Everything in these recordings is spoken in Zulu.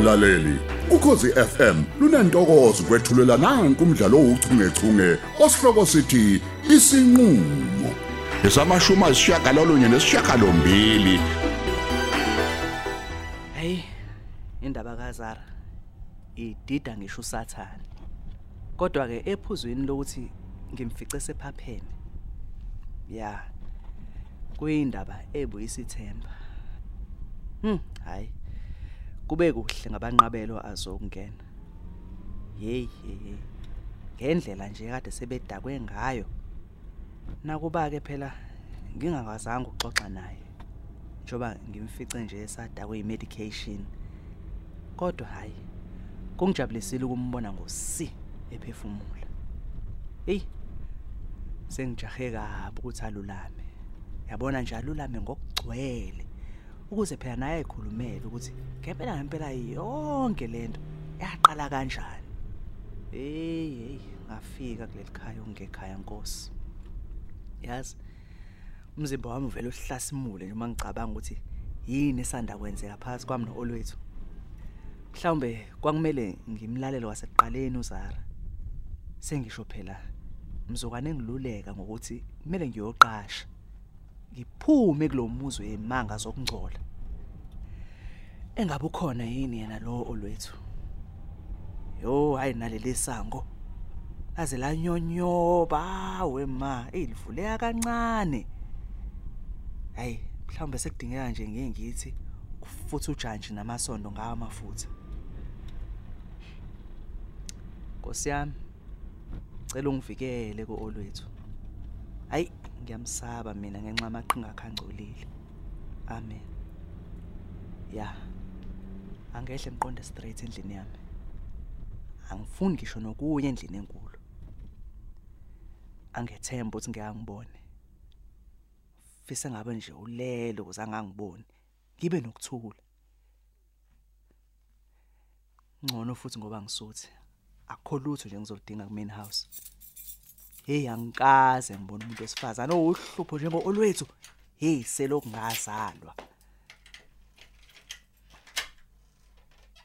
mlaleli ukhosi FM lunantokozo kwethulela nanku umdlalo ouchungechunge osihloko sithi isinqulo esamashuma isishagalolunye nesishagalombili Hey, indaba kaZara idida ngisho usathane. Kodwa ke ephuzwini lokuthi ngimfice sephapheni. Ya. Kuyindaba ebuyisa ithemba. Hm, hayi. Kube kuhle ngabanqabelo azokungena. Hey, hey, hey. Ngendlela nje kade sebedakwe ngayo. Nakuba ke phela ngingakazange ukuxoxa naye. njoba ngimfice nje esadakwe imedication kodwa hayi kungijabulisile ukumbona ngosi ephefumula hey sengijahe kabi ukuthi alulame yabona nje alulame ngokugcwele ukuze phela naye ayikhulumele ukuthi ngempela ngempela yonke lento yaqala kanjani? Hey hey ngafika kuleli khaya ungekhaya nkosi. Yazi umzimba wami uvela uhlasimule nje uma ngicabanga ukuthi yini esanda kwenzeka phakathi kwami noolwethu mhlawumbe kwakumele ngimlalelo wasekuqaleni uZara. Sengisho phela mzokwane ngiluleka ngokuthi kumele ngiyoqasha. Ngiphume kulomuzi wemanga zokungcola. Engabe ukhona yini yena lo olwethu? Yo hayi naleli sango. Laze lanyonyoba wema elivuleka kancane. Hayi mhlawumbe sekudingeka nje ngeke ngithi kufutha ujantshi namasondo ngawo amafutha. Nkosi yami cela ungivikele kuolwethu hayi ngiyamsaba mina ngenxa amaqhinga akhangcolile. Amen. Ya angehle ngiqonde straight endlini yami. Angifuni ngisho nokuya endlini enkulu. Angethemba ukuthi ngeke ngibone fisa ngabe nje ulele ukuze angangiboni. Ngibe nokuthula. Ngcono futhi ngoba ngisuthi. Akho lutho nje ngizodinga ku main house. Hey angikaze ngibona umuntu wesifazana owuhlupho njengo olwethu. Hey selokungazalwa.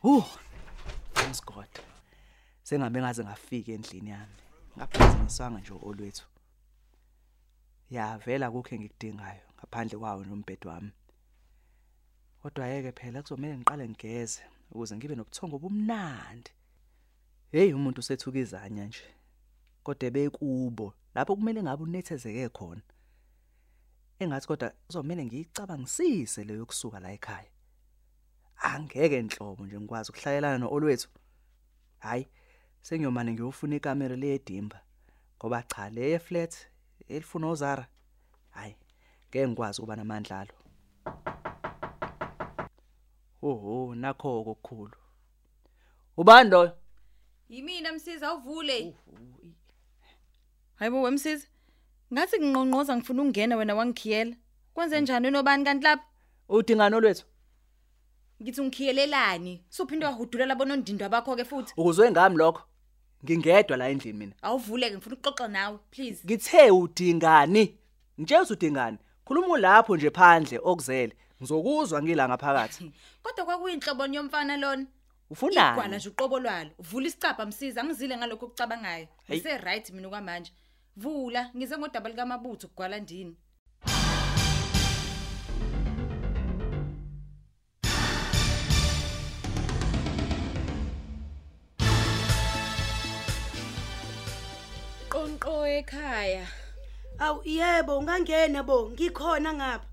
Uh thanks God. Sengabe ngaze ngafika endlini yami. Ngaphazanyiswanga nje olwethu. Ya vela kukho engikudingayo ngaphandle kwawo nombhedo wami. Kodwa yeke phela kuzomela ngiqale ngigeze ukuze ngibe nobuthongo obumnandi. Hey umuntu usethukizanya nje. Kodwa bekubo lapho kumele ngabe unethezeke khona. Engathi kodwa kuzomela ngiyicabangisise leyo kusuka la ekhaya. Angeke enhlobo nje ngikwazi ukuhlalelana noolwethu hayi sengiyomane ngiyofuna ikamera leyedimba ngoba cha le flat elifuna uZara hayi ngeke ngikwazi ukuba namandla alo. Oho nakho kokukhulu. Ubani lo Yimina msiza uvule. Hayibo wemsiza. Ngathi nginqonqoza ngifuna ukungena wena wangikhiyela. Kwenze njani nobani kanti lapha? udingano lwethu Ngithi ungikhiyelelani? Suphinde wahudulela bonondindo abakho ke futhi. ukuzwe ngami lokho ngingedwa la endlini mina Awuvuleke ngifuna ukuxoxa nawe please. ngithe udingani ngitshela udingani khuluma lapho nje phandle okuzele ngizokuzwa ngila ngaphakathi Kodwa kwakuyinhlobo yomfana lona. ufunani Igwala nje uqobo lwalo. Vula isicapha msiza angizile ngalokho okucabangayo. Ngise right mina kwamanje. Vula ngize ngodaba lika mabutho kugwala ndini. Qonqo ekhaya. Awu yebo ungangena bo ngikhona ngapha.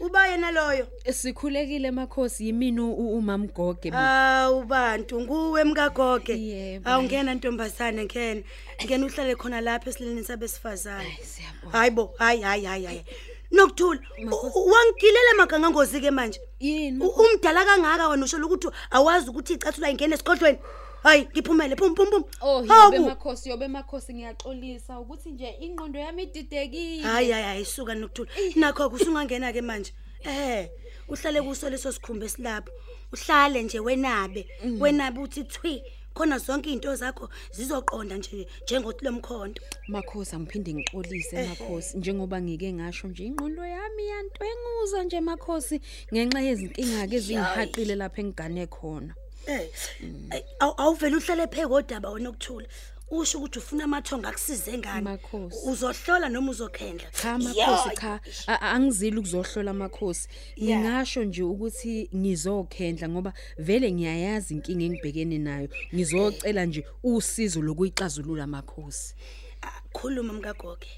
Ubaye naloyo. Sikhulekile makhosi yimini u- umam Goge. bo. Awu bantu nguwe mkagoge. Yebo. Awu ngena ntombazane ngena. Ngena uhlale khona lapha esilini sabesifazane. Siyabonga. Hayibo hayi hayi hayi hayi. Nokuthula. u- Wangigilela maganga ngozi ke manje. Yini? U- Umdala kangaka wena usho ukuthi awazi ukuthi icathula ingene esigodlweni. Hayi ngiphumele. Phum phum phum. Oh Hawu. yobe makhosi yobe makhosi ngiyaxolisa ukuthi nje ingqondo yami ididekile. hayi hayi hayi suka nokuthula. Nakho kusungangena ke manje. Eh uhlale kuso leso sikhumbe silapho uhlale nje wenabe. Wenabe uthi thwi khona zonke izinto zakho zizoqonda nje njengothi lomkhonto Makhosi angiphinde ngixolise makhosi. Njengoba ngike ngasho nje ingqondo yami yantwenguza nje makhosi ngenxa yezinkinga ke ezingihaqile lapha engigane khona. Eh, ay, awu- awuvele uhlale phe kodaba wena ukuthula. Usho ukuthi ufuna amathonga akusize ngani? Uzohlola noma uzokhendla? Cha makhosi cha angizili ukuzohlola amakhosi. Ngingasho nje ukuthi ngizokhendla ngoba vele ngiyayazi inkinga engibhekene nayo. Ngizocela nje usizo lokuyixazulula amakhosi. Khuluma mkagoge.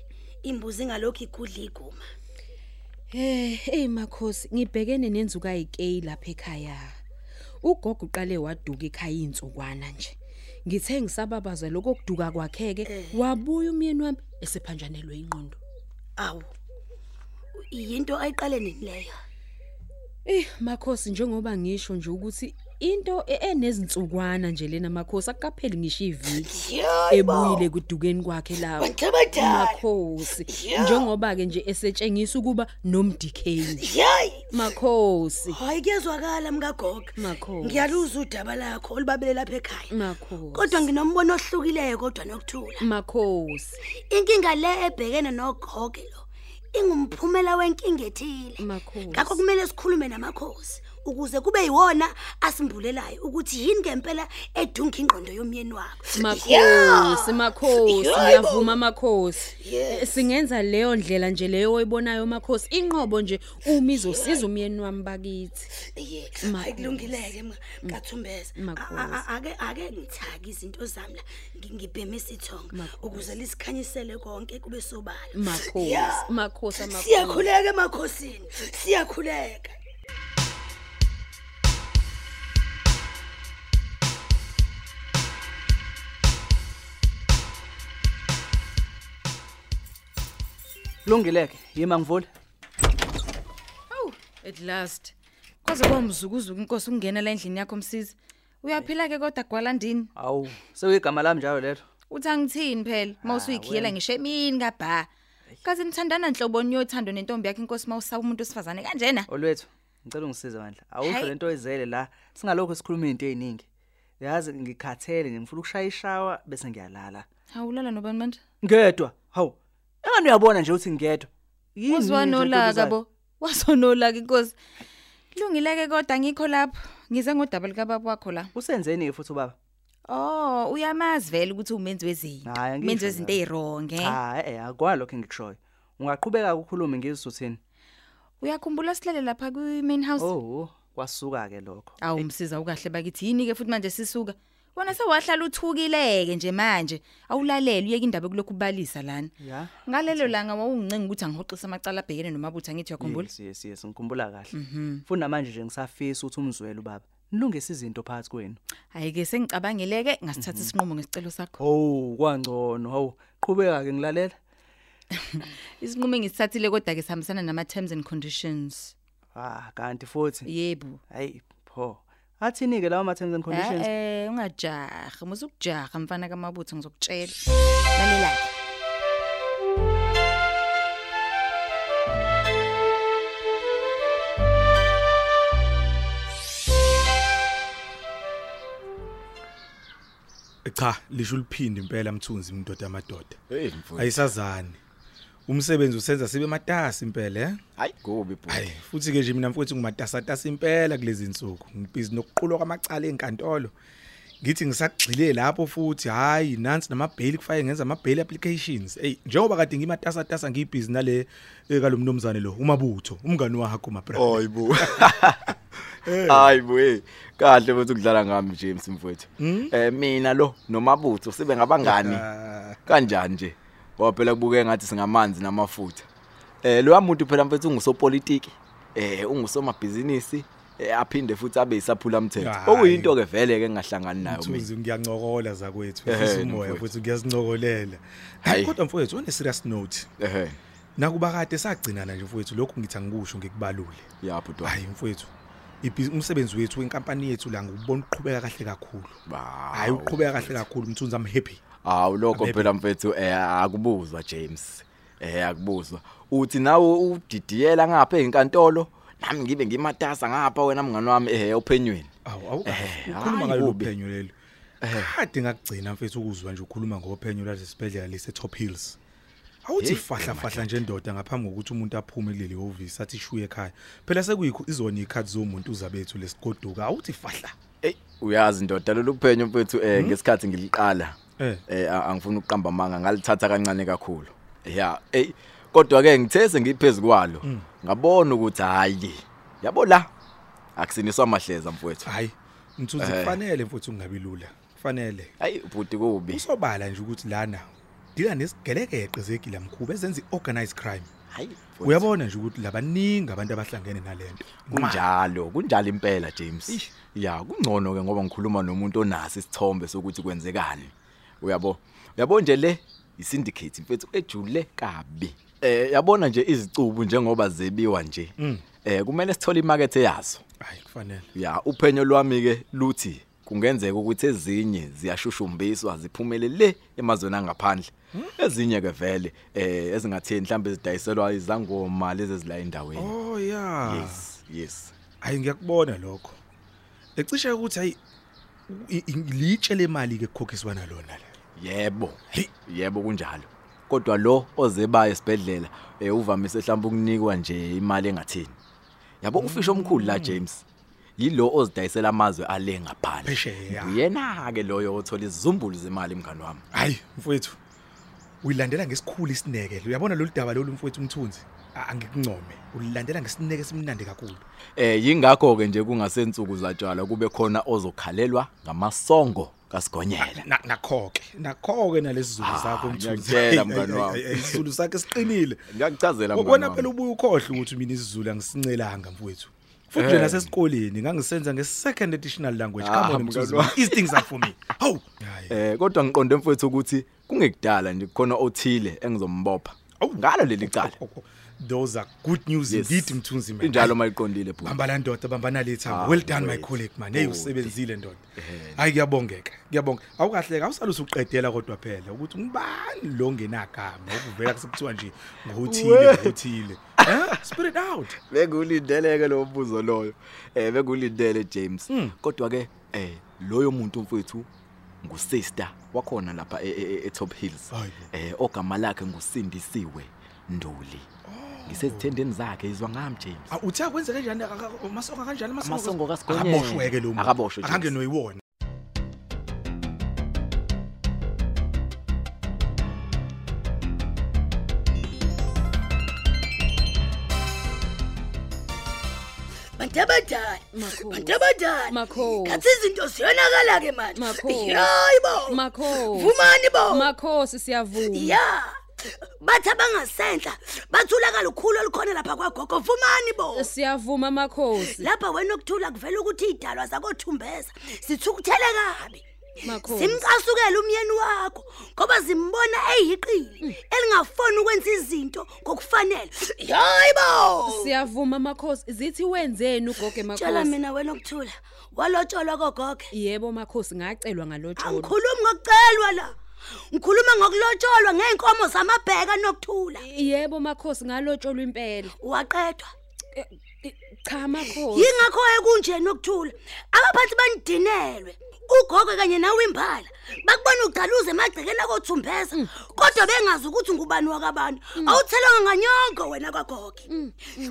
Imbuzi ngalokho igudla iguma. Eh, hey makhosi, ngibhekene nenzuka ayikey lapha ekhaya. Ugogo uqale waduka ekhaya insukwana nje. Ngithe ngisababaza lokuduka kwakheke, wabuya umyeni wami esephanjanelwe inqondo. Awu. Yinto ayiqale nini leyo? Eh, makhosi njengoba ngisho nje ukuthi into e- enezinsukwana nje lena makhosi akapheli ngisho iviki ebuyile kudukeni kwakhe lawo. Wethabadala. Makhosi, Yeah. njengoba ke nje esetshengisa ukuba nomdikeni. Yayi. Makhosi, Hayi kuyezwakala mkagogo. Makhosi. Ngiyaluzwa udaba lakho olubabele lapha ekhaya. makhosi. Kodwa nginombono ohlukileyo kodwa nokuthula. makhosi. Inkinga le ebhekene nogoge lo ingumphumela wenkinga ethile. Makhosi. Ngakho kumele sikhulume namakhosi ukuze kube yiwona asimbulelayo ukuthi yini ngempela edunga ingqondo yomyeni wakho. Makhosi, makhosi, Yebo. ngiyavuma makhosi. Yes. Eh, Singenza leyo ndlela nje leyo oyibonayo makhosi. Inqobo nje uma izosiza umyeni wami bakithi. Ye, Makhosi. ayikulungileke mkathumbeza. Makhosi. Ake ake ngithaki izinto zami la. ngi- Ngibheme isithonga ukuze lisikhanyisele konke kube sobala. Makhosi, Yeah. makhosi amakhosi. Siyakhuleka emakhosini. Siyakhuleka. Kulungileke, yima ngivule. Awu, at last. Kwaze kwamzukuzuka inkosi ukungena la endlini yakho msisi. Uyaphila ke kodwa gwalandini. Awu, sekuyigama lami njalo lelo. Uthi angithini phela? Mawusuyikhiyela ngisho emini kabha. Kaze nithandana nhlobo yothando nentombi yakhe inkosi mawusaba umuntu osifazane kanjena. Olwethu, ngicela ungisize bandla. Awusho Hayi. lento ezele la, singalokho sikhuluma izinto eziningi. Yazi ngikhathele nje ngifuna ukushaya ishawa bese ngiyalala. Hawulala nobani manje? Ngedwa. Hawu. Engani uyabona nje ukuthi ngedwa. Yini Uzwa nje nolaka intombazane? bo. Wasonolaka inkosi. Kulungileke kodwa ngikho lapho. Ngize ngodaba lika baba wakho la. Usenzeni futhi ubaba? Oh, uyamazi vele ukuthi umenzi wezinto. Hayi, angisho Umenzi wezinto njalo. ezironge. Cha, eh akwalokho engikushoyo. Ungaqhubeka ukukhuluma ngizisuthini. Uyakhumbula silele lapha kwi main house? Oh, kwasuka ke lokho. Awu msiza ukahle bakithi yini ke futhi manje sisuka. Wona sewahlala uthukileke nje manje. Awulalela uyeke indaba kulokhu kubalisa lana. Ya. Ngalelo langa wawungincenga ukuthi angihoxise amacala abhekene nomabutha ngithi uyakhumbula? Yes, yes, yes, ngikhumbula kahle. Mhm. Funa manje nje ngisafisa ukuthi umzwelo baba. Nilungise izinto phakathi kwenu. Hayi ke sengicabangileke Mhm. ngasithatha isinqumo ngesicelo sakho. Oh, kwangcono. Hawu, qhubeka ke ngilalela. Isinqumo engisithathile kodwa ke sihambisana nama terms and conditions. Ah, kanti futhi. Yebo. Hayi, pho. Athini ke lawo ma terms and conditions? Eh eh ungajaha, musukujaha mfana kamabutho ngizokutshela. Lalela. cha lisho liphinde impela mthunzi indoda yamadoda Hey mfowethu. ayisazani umsebenzi usenza sibe matasa impela eh Hayi kubi hayi bhuti. futhi ke nje mina mfowethu ngumatasa tasa impela kulezi insuku ngibhizi nokuqulwa kwamacala enkantolo ngithi ngisagxile lapho futhi hayi nansi namabhail kufanele ngenza amabhail applications hey njengoba kade ngimatasa tasa ngibhizi nale ekalomnomzane lo umabutho umngani wakho ma bra Hayibo. Hayibo hey. Kahle futhi ukudlala ngami James mfowethu. Eh mina lo nomabutho sibe ngabangani. Ah, Kanjani nje? Ngoba phela kubuke ngathi singamanzi namafutha. Eh lo muntu phela mfethu ungusopolitiki. Eh ungusomabhizinisi. Eh aphinde futhi abe isaphula umthetho. Hayi. Okuyinto ke vele ke ngingahlangani nayo mina. Ngiyancokola zakwethu Ehhe, ufisa umoya futhi hayi kodwa mfowethu one serious note Ehhe. nakuba kade sagcinana nje mfowethu lokhu ngithi angikusho ngikubalule Ya bhuti. hayi mfowethu umsebenzi wethu wenkampani yethu la ngubona uqhubeka kahle kakhulu hayi uqhubeka kahle kakhulu mthunzi i'm happy Hawu lokho I'm phela mfethu eh akubuzwa James. Eh akubuzwa. Uthi nawe udidiyela ngapha ezinkantolo nami ngibe ngimatasa ngapha wena mngani wami eh ophenyweni. awu awu Eh, ukhuluma hayi, ngalo kubi. phenyo lelo. Kade ngakugcina mfethu ukuzwa nje ukhuluma ngophenyo lase sibhedlela lise Top Hills. Awuthi Hey, fahla fahla nje indoda ngaphambi kokuthi umuntu aphume kuleli office athi shuye ekhaya. Phela sekuyikho izona ikhathi zomuntu uzabethu lesigoduka awuthi fahla. Ey uyazi ndoda lolu phenyo mfethu eh ngesikhathi ngiliqala. Eh. eh angifuni ukuqamba amanga ngalithatha kancane kakhulu. Ya ey kodwa ke ngithe sengiphezulu kwalo ngabona ukuthi hayi yabo la akusiniswa mahleza mfowethu. hayi mthunzi Eh. kufanele mfuthu ungabi lula kufanele Hayi bhuti kubi. usobala nje ukuthi lana dila nesigelekeqe zegila mkhuba ezenza iorganized crime Hayi uyabona nje ukuthi labaningi abantu abahlangene nalento kunjalo kunjalo impela James. Ya kungcono ke ngoba ngikhuluma nomuntu onasi isithombe sokuthi kwenzekani. Uyabo uyabo nje le isyndicate mfethu ejule kabi. Eh yabona nje izicubu njengoba zebiwa nje. Eh kumele sithole imarket yazo. hayi kufanele Ya uphenyo lwami ke luthi kungenzeka ukuthi ezinye ziyashushumbiswa ziphumele le emazweni angaphandle. Ezinye ke vele eh ezingatheni mhlambe zidayiselwa izangoma lezi ezila endaweni. oh yeah Yes, yes. hayi ngiyakubona lokho ecishe ukuthi hayi litshe lemali ke kukhokhiswa nalona la Yebo. Hey. Yebo kunjalo. Kodwa lo ozebaya esibedlela eh uvamise mhlawumbe ukunikwa nje imali engathini. Yabo ufisho omkhulu la James. Yilo ozidayisela amazwe ale ngaphandle. Phesheya. Uyena ke loyo othola izizumbulu zemali mngani wami. hayi mfowethu uyilandela ngesikhulu isineke uyabona lolu daba lolu mfowethu umthunzi A- angikuncome ulilandela ngesineke simnandi kakhulu Eh yingakho ke nje kungasensuku zatshala kube khona ozokhalelwa ngamasongo kasigonyela. Na- nakho-ke nakho-ke nalesi zulu Ah, sakho mthunzi ngiyakutshela, Hayi, mngani hayi, wami. hayi, isizulu sakhe siqinile Ngiyakuchazela mngani wona wami. phela ubuye ukhohle ukuthi mina isizulu angisincelanga mfowethu futhi Eh. nje nasesikoleni ngangisenza nge-second additional language Ah, come on mngani mthunzi wami. these things are for me hawu Hayi. Eh kodwa ngiqonde mfowethu ukuthi kungekudala nje kukhona othile engizombopha. Awu. Ngalo leli cala. Oh, oh, those are good news Yes. indeed mthunzi man Injalo mayiqondile bhuti. bamba la ndoda bamba nalitha Ah, well done my great. colleague man hey Oh, usebenzile ndoda hayi kuyabongeka kuyabonga awukahleka awusale usuqedela kodwa phela ukuthi ngibani lo ngenagama okuvela kusebuthiwa nje ngothile ngothile eh spirit out Bekulindeleke lo mbuzo loyo. Eh bekulindele James. Kodwa ke eh loyo muntu mfowethu ngusister wakhona lapha e- e- e Top Hills. Hayi Eh ogama lakhe ngusindisiwe Nduli. Ngisezithendeni zakhe izwa ngami James. Ah, uthi akwenze kanjani amasongo kanjani Amasongo kaSigonyela. akaboshweke lo muntu Akaboshwe, James. akange noyiwona bantu abadala bantu abadala kathi izinto ziyonakala ke manje Makhosi. hayi bo Makhosi. vumani bo Makhosi siyavuma. ya bathi abangasendla bathulakala ukhulu olukhona lapha kwagogo vumani bo Siyavuma makhosi. lapha wena okuthula kuvela ukuthi idalwa zakothumbeza sithukuthele kabi Makhosi. simcasukela umyeni wakho ngoba zimbona eyiqili elingafoni ukwenza izinto ngokufanele hayibo Siyavuma makhosi. Zithi wenzeni ugoge tshela makhosi? mina wena okuthula walotsholwa kogoge Yebo makhosi ngacelwa ngalotsholo. angikhulumi ngokucelwa la ngikhuluma ngokulotsholwa ngeenkomo zamabheka nokuthula Yebo makhosi ngalotsholwa impela. waqedwa Eh, eh, Cha makhosi. yingakho ekunje nokuthula abaphathi banidinelwe ugogo kanye nawe imbala bakubona ugcaluze emagcekeni akothumbeza kodwa bengazi ukuthi ngubani wakabani. Awuthelanga nganyongo wena kwagogo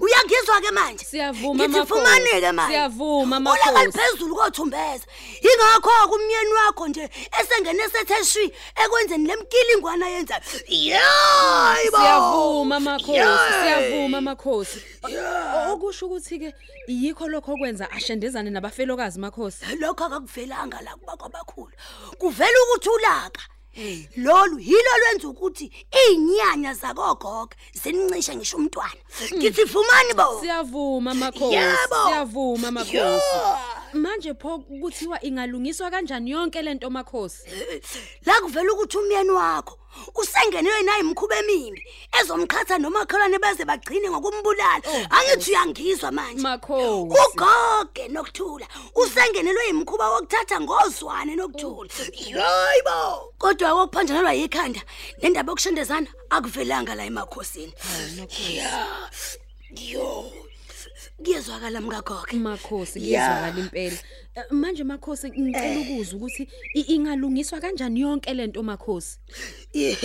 uyangizwa ke manje? Siyavuma, Ngithi makhosi. fumaneke manje. Siyavuma, ulaka makhosi. liphezulu kothumbeza yingakho kumyeni wakho nje esengene setheshwi ekwenzeni lemkilingwana yenza yayibo Siyavuma makhosi, Yay! siyavuma makhosi. Okusho ukuthi ke yikho lokho okwenza ashendezane nabafelokazi makhosi. lokho akakuvelanga la kuba kwabakhulu kuvela ukuthi ulaka lolu yilo lwenza ukuthi izinyanya zakogogo zinincishe ngisho umntwana. Ngithi vumani bo. Siyavuma makhosi, siyavuma makhosi. Yeah. Manje pho kuthiwa ingalungiswa kanjani yonke lento makhosi? la kuvela ukuthi umyeni wakho usengenelwe nayi imkhuba emimbi ezomqhatha nomakhelwane beze bagcine ngokumbulala. Angithi uyangizwa manje. Makhosi. ugoge nokuthula usengenelwe imkhuba wokuthatha ngozwane nokuthula hayibo kodwa kokuphanjanelwa yikhanda nendaba yokushendezana akuvelanga la emakhosini. Ya yo. Kuyezwakala mkagoge Makhosi Yeah. kuyezwakala impela. Eh, Manje makhosi ngicela ukuzwa ukuthi i- ingalungiswa kanjani yonke lento makhosi? Ye,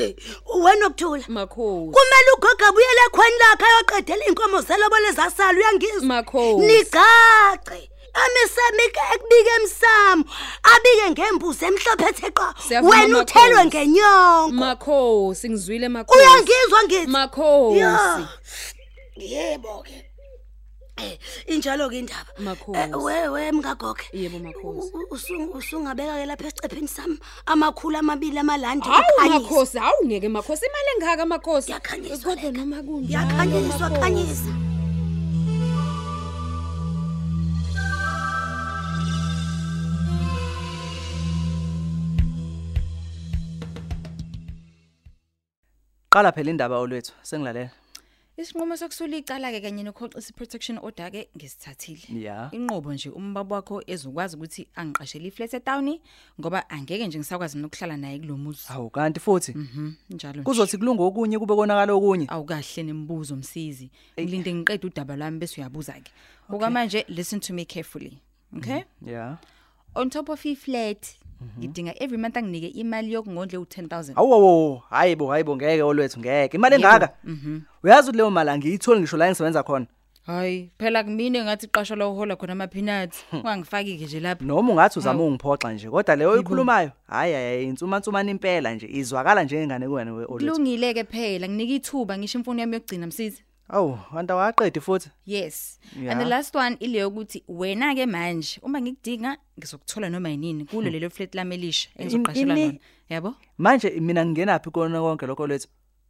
wena okuthula Makhosi. kumele ugogo abuyele ekhweni lakhe ayoqedela inkomo zelobole zasala uyangizwa Makhosi. nigace amesami ekubike emsamo abike ngembuzi emhlophe ethe qa Siyavuma, wena uthelwe Makhosi. ngenyongo Makhosi ngizwile makhosi. uyangizwa ngithi Makhosi. Ya. yebo ke Eh, injalo ke indaba Makhosi. Eh, we we mkagoge Yebo, makhosi. U- u- usu- usungabeka ke lapha esicepheni sami amakhulu amabili amalandi Hawu kukhanyisa. makhosi, hawu ngeke makhosi imali engaka makhosi. Yakhanyiswa Kodwa lena. noma kunjalo. yakhanyiswa Makhosi. khanyisa Qala phela indaba olwethu sengilalela. Isinqumo sokusula icala ke kanye nokhoxisa protection order ke ngisithathile. Ya. Inqobo nje umbaba wakho ezokwazi ukuthi angiqashele iflat eTown ngoba angeke nje ngisakwazi nokuhlala naye kulomuzi. Hawu kanti futhi Mhm, njalo nje. kuzothi kulunga okunye kube konakala okunye. awukahle nembuzo msizi. Ngilinde ngiqede udaba lwami bese uyabuza ke. Okwamanje listen to me carefully. Okay? Yeah. On top of iflat ngidinga every month anginike imali yokungondle u10000. Awu hayibo hayibo ngeke olwethu ngeke. Imali engaka? Mhm. Uyazi ukuthi leyo mali angiyitholi ngisho la engisebenza khona. Hayi, phela kumine ngathi iqasho la uhola khona ama peanuts. Ungangifaki ke nje lapha. Noma ungathi uzama ungiphoxa nje kodwa leyo ikhulumayo hayi hayi insuma ntsumana impela nje izwakala njengengane kuwena olwethu. Kulungile ke phela nginika ithuba ngisho imfuno yami yokugcina msizi. Awu kanti awaqedi futhi. Yes. Ya. And the last one ileyo ukuthi wena ke manje uma ngikudinga ngizokuthola noma yinini kulo lelo flat lami elisha engizoqashela ini? lona. Yabo? Manje mina ngingena phi kona konke lokho lethu?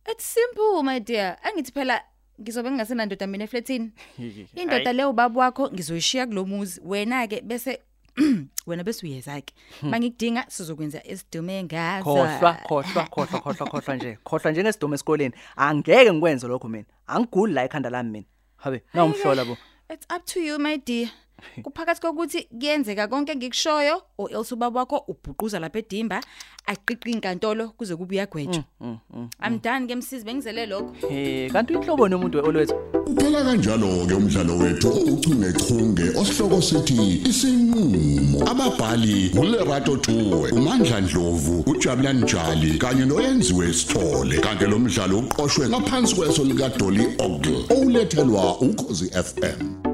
It's simple my dear. Angithi phela ngizobe ngingasenandoda mina eflatini. Indoda leyo ubaba wakho ngizoyishiya kulomuzi. Wena ke bese wena bese uyeza ke. Mangikudinga sizokwenza esidume ngazo. Khohlwa khohlwa khohlwa khohlwa khohlwa nje. Khohlwa njengesidomo esikoleni. Angeke ngikwenze lokho mina. Angiguli la ekhanda lami mina. Habe, nawumhlola bo. It's up to you my dear. Kuphakathi kokuthi kuyenzeka konke engikushoyo o else ubaba wakho ubhuquza lapha edimba aqiqi inkantolo kuze kube uyagwetshwa. I'm done ke msisi bengizele lokho. Eh kanti inhlobo nomuntu olwethu. Uphela kanjalo ke umdlalo wethu uchungechunge osihloko sithi isinqulo ababhali ngulerato Tuwe uMandla Dlovu uJabulani Njali kanye noyenziwe Sithole kanti lo mdlalo uqoqwwe ngaphansi kweso lika Dolly Ogle olethelwa ukhozi FM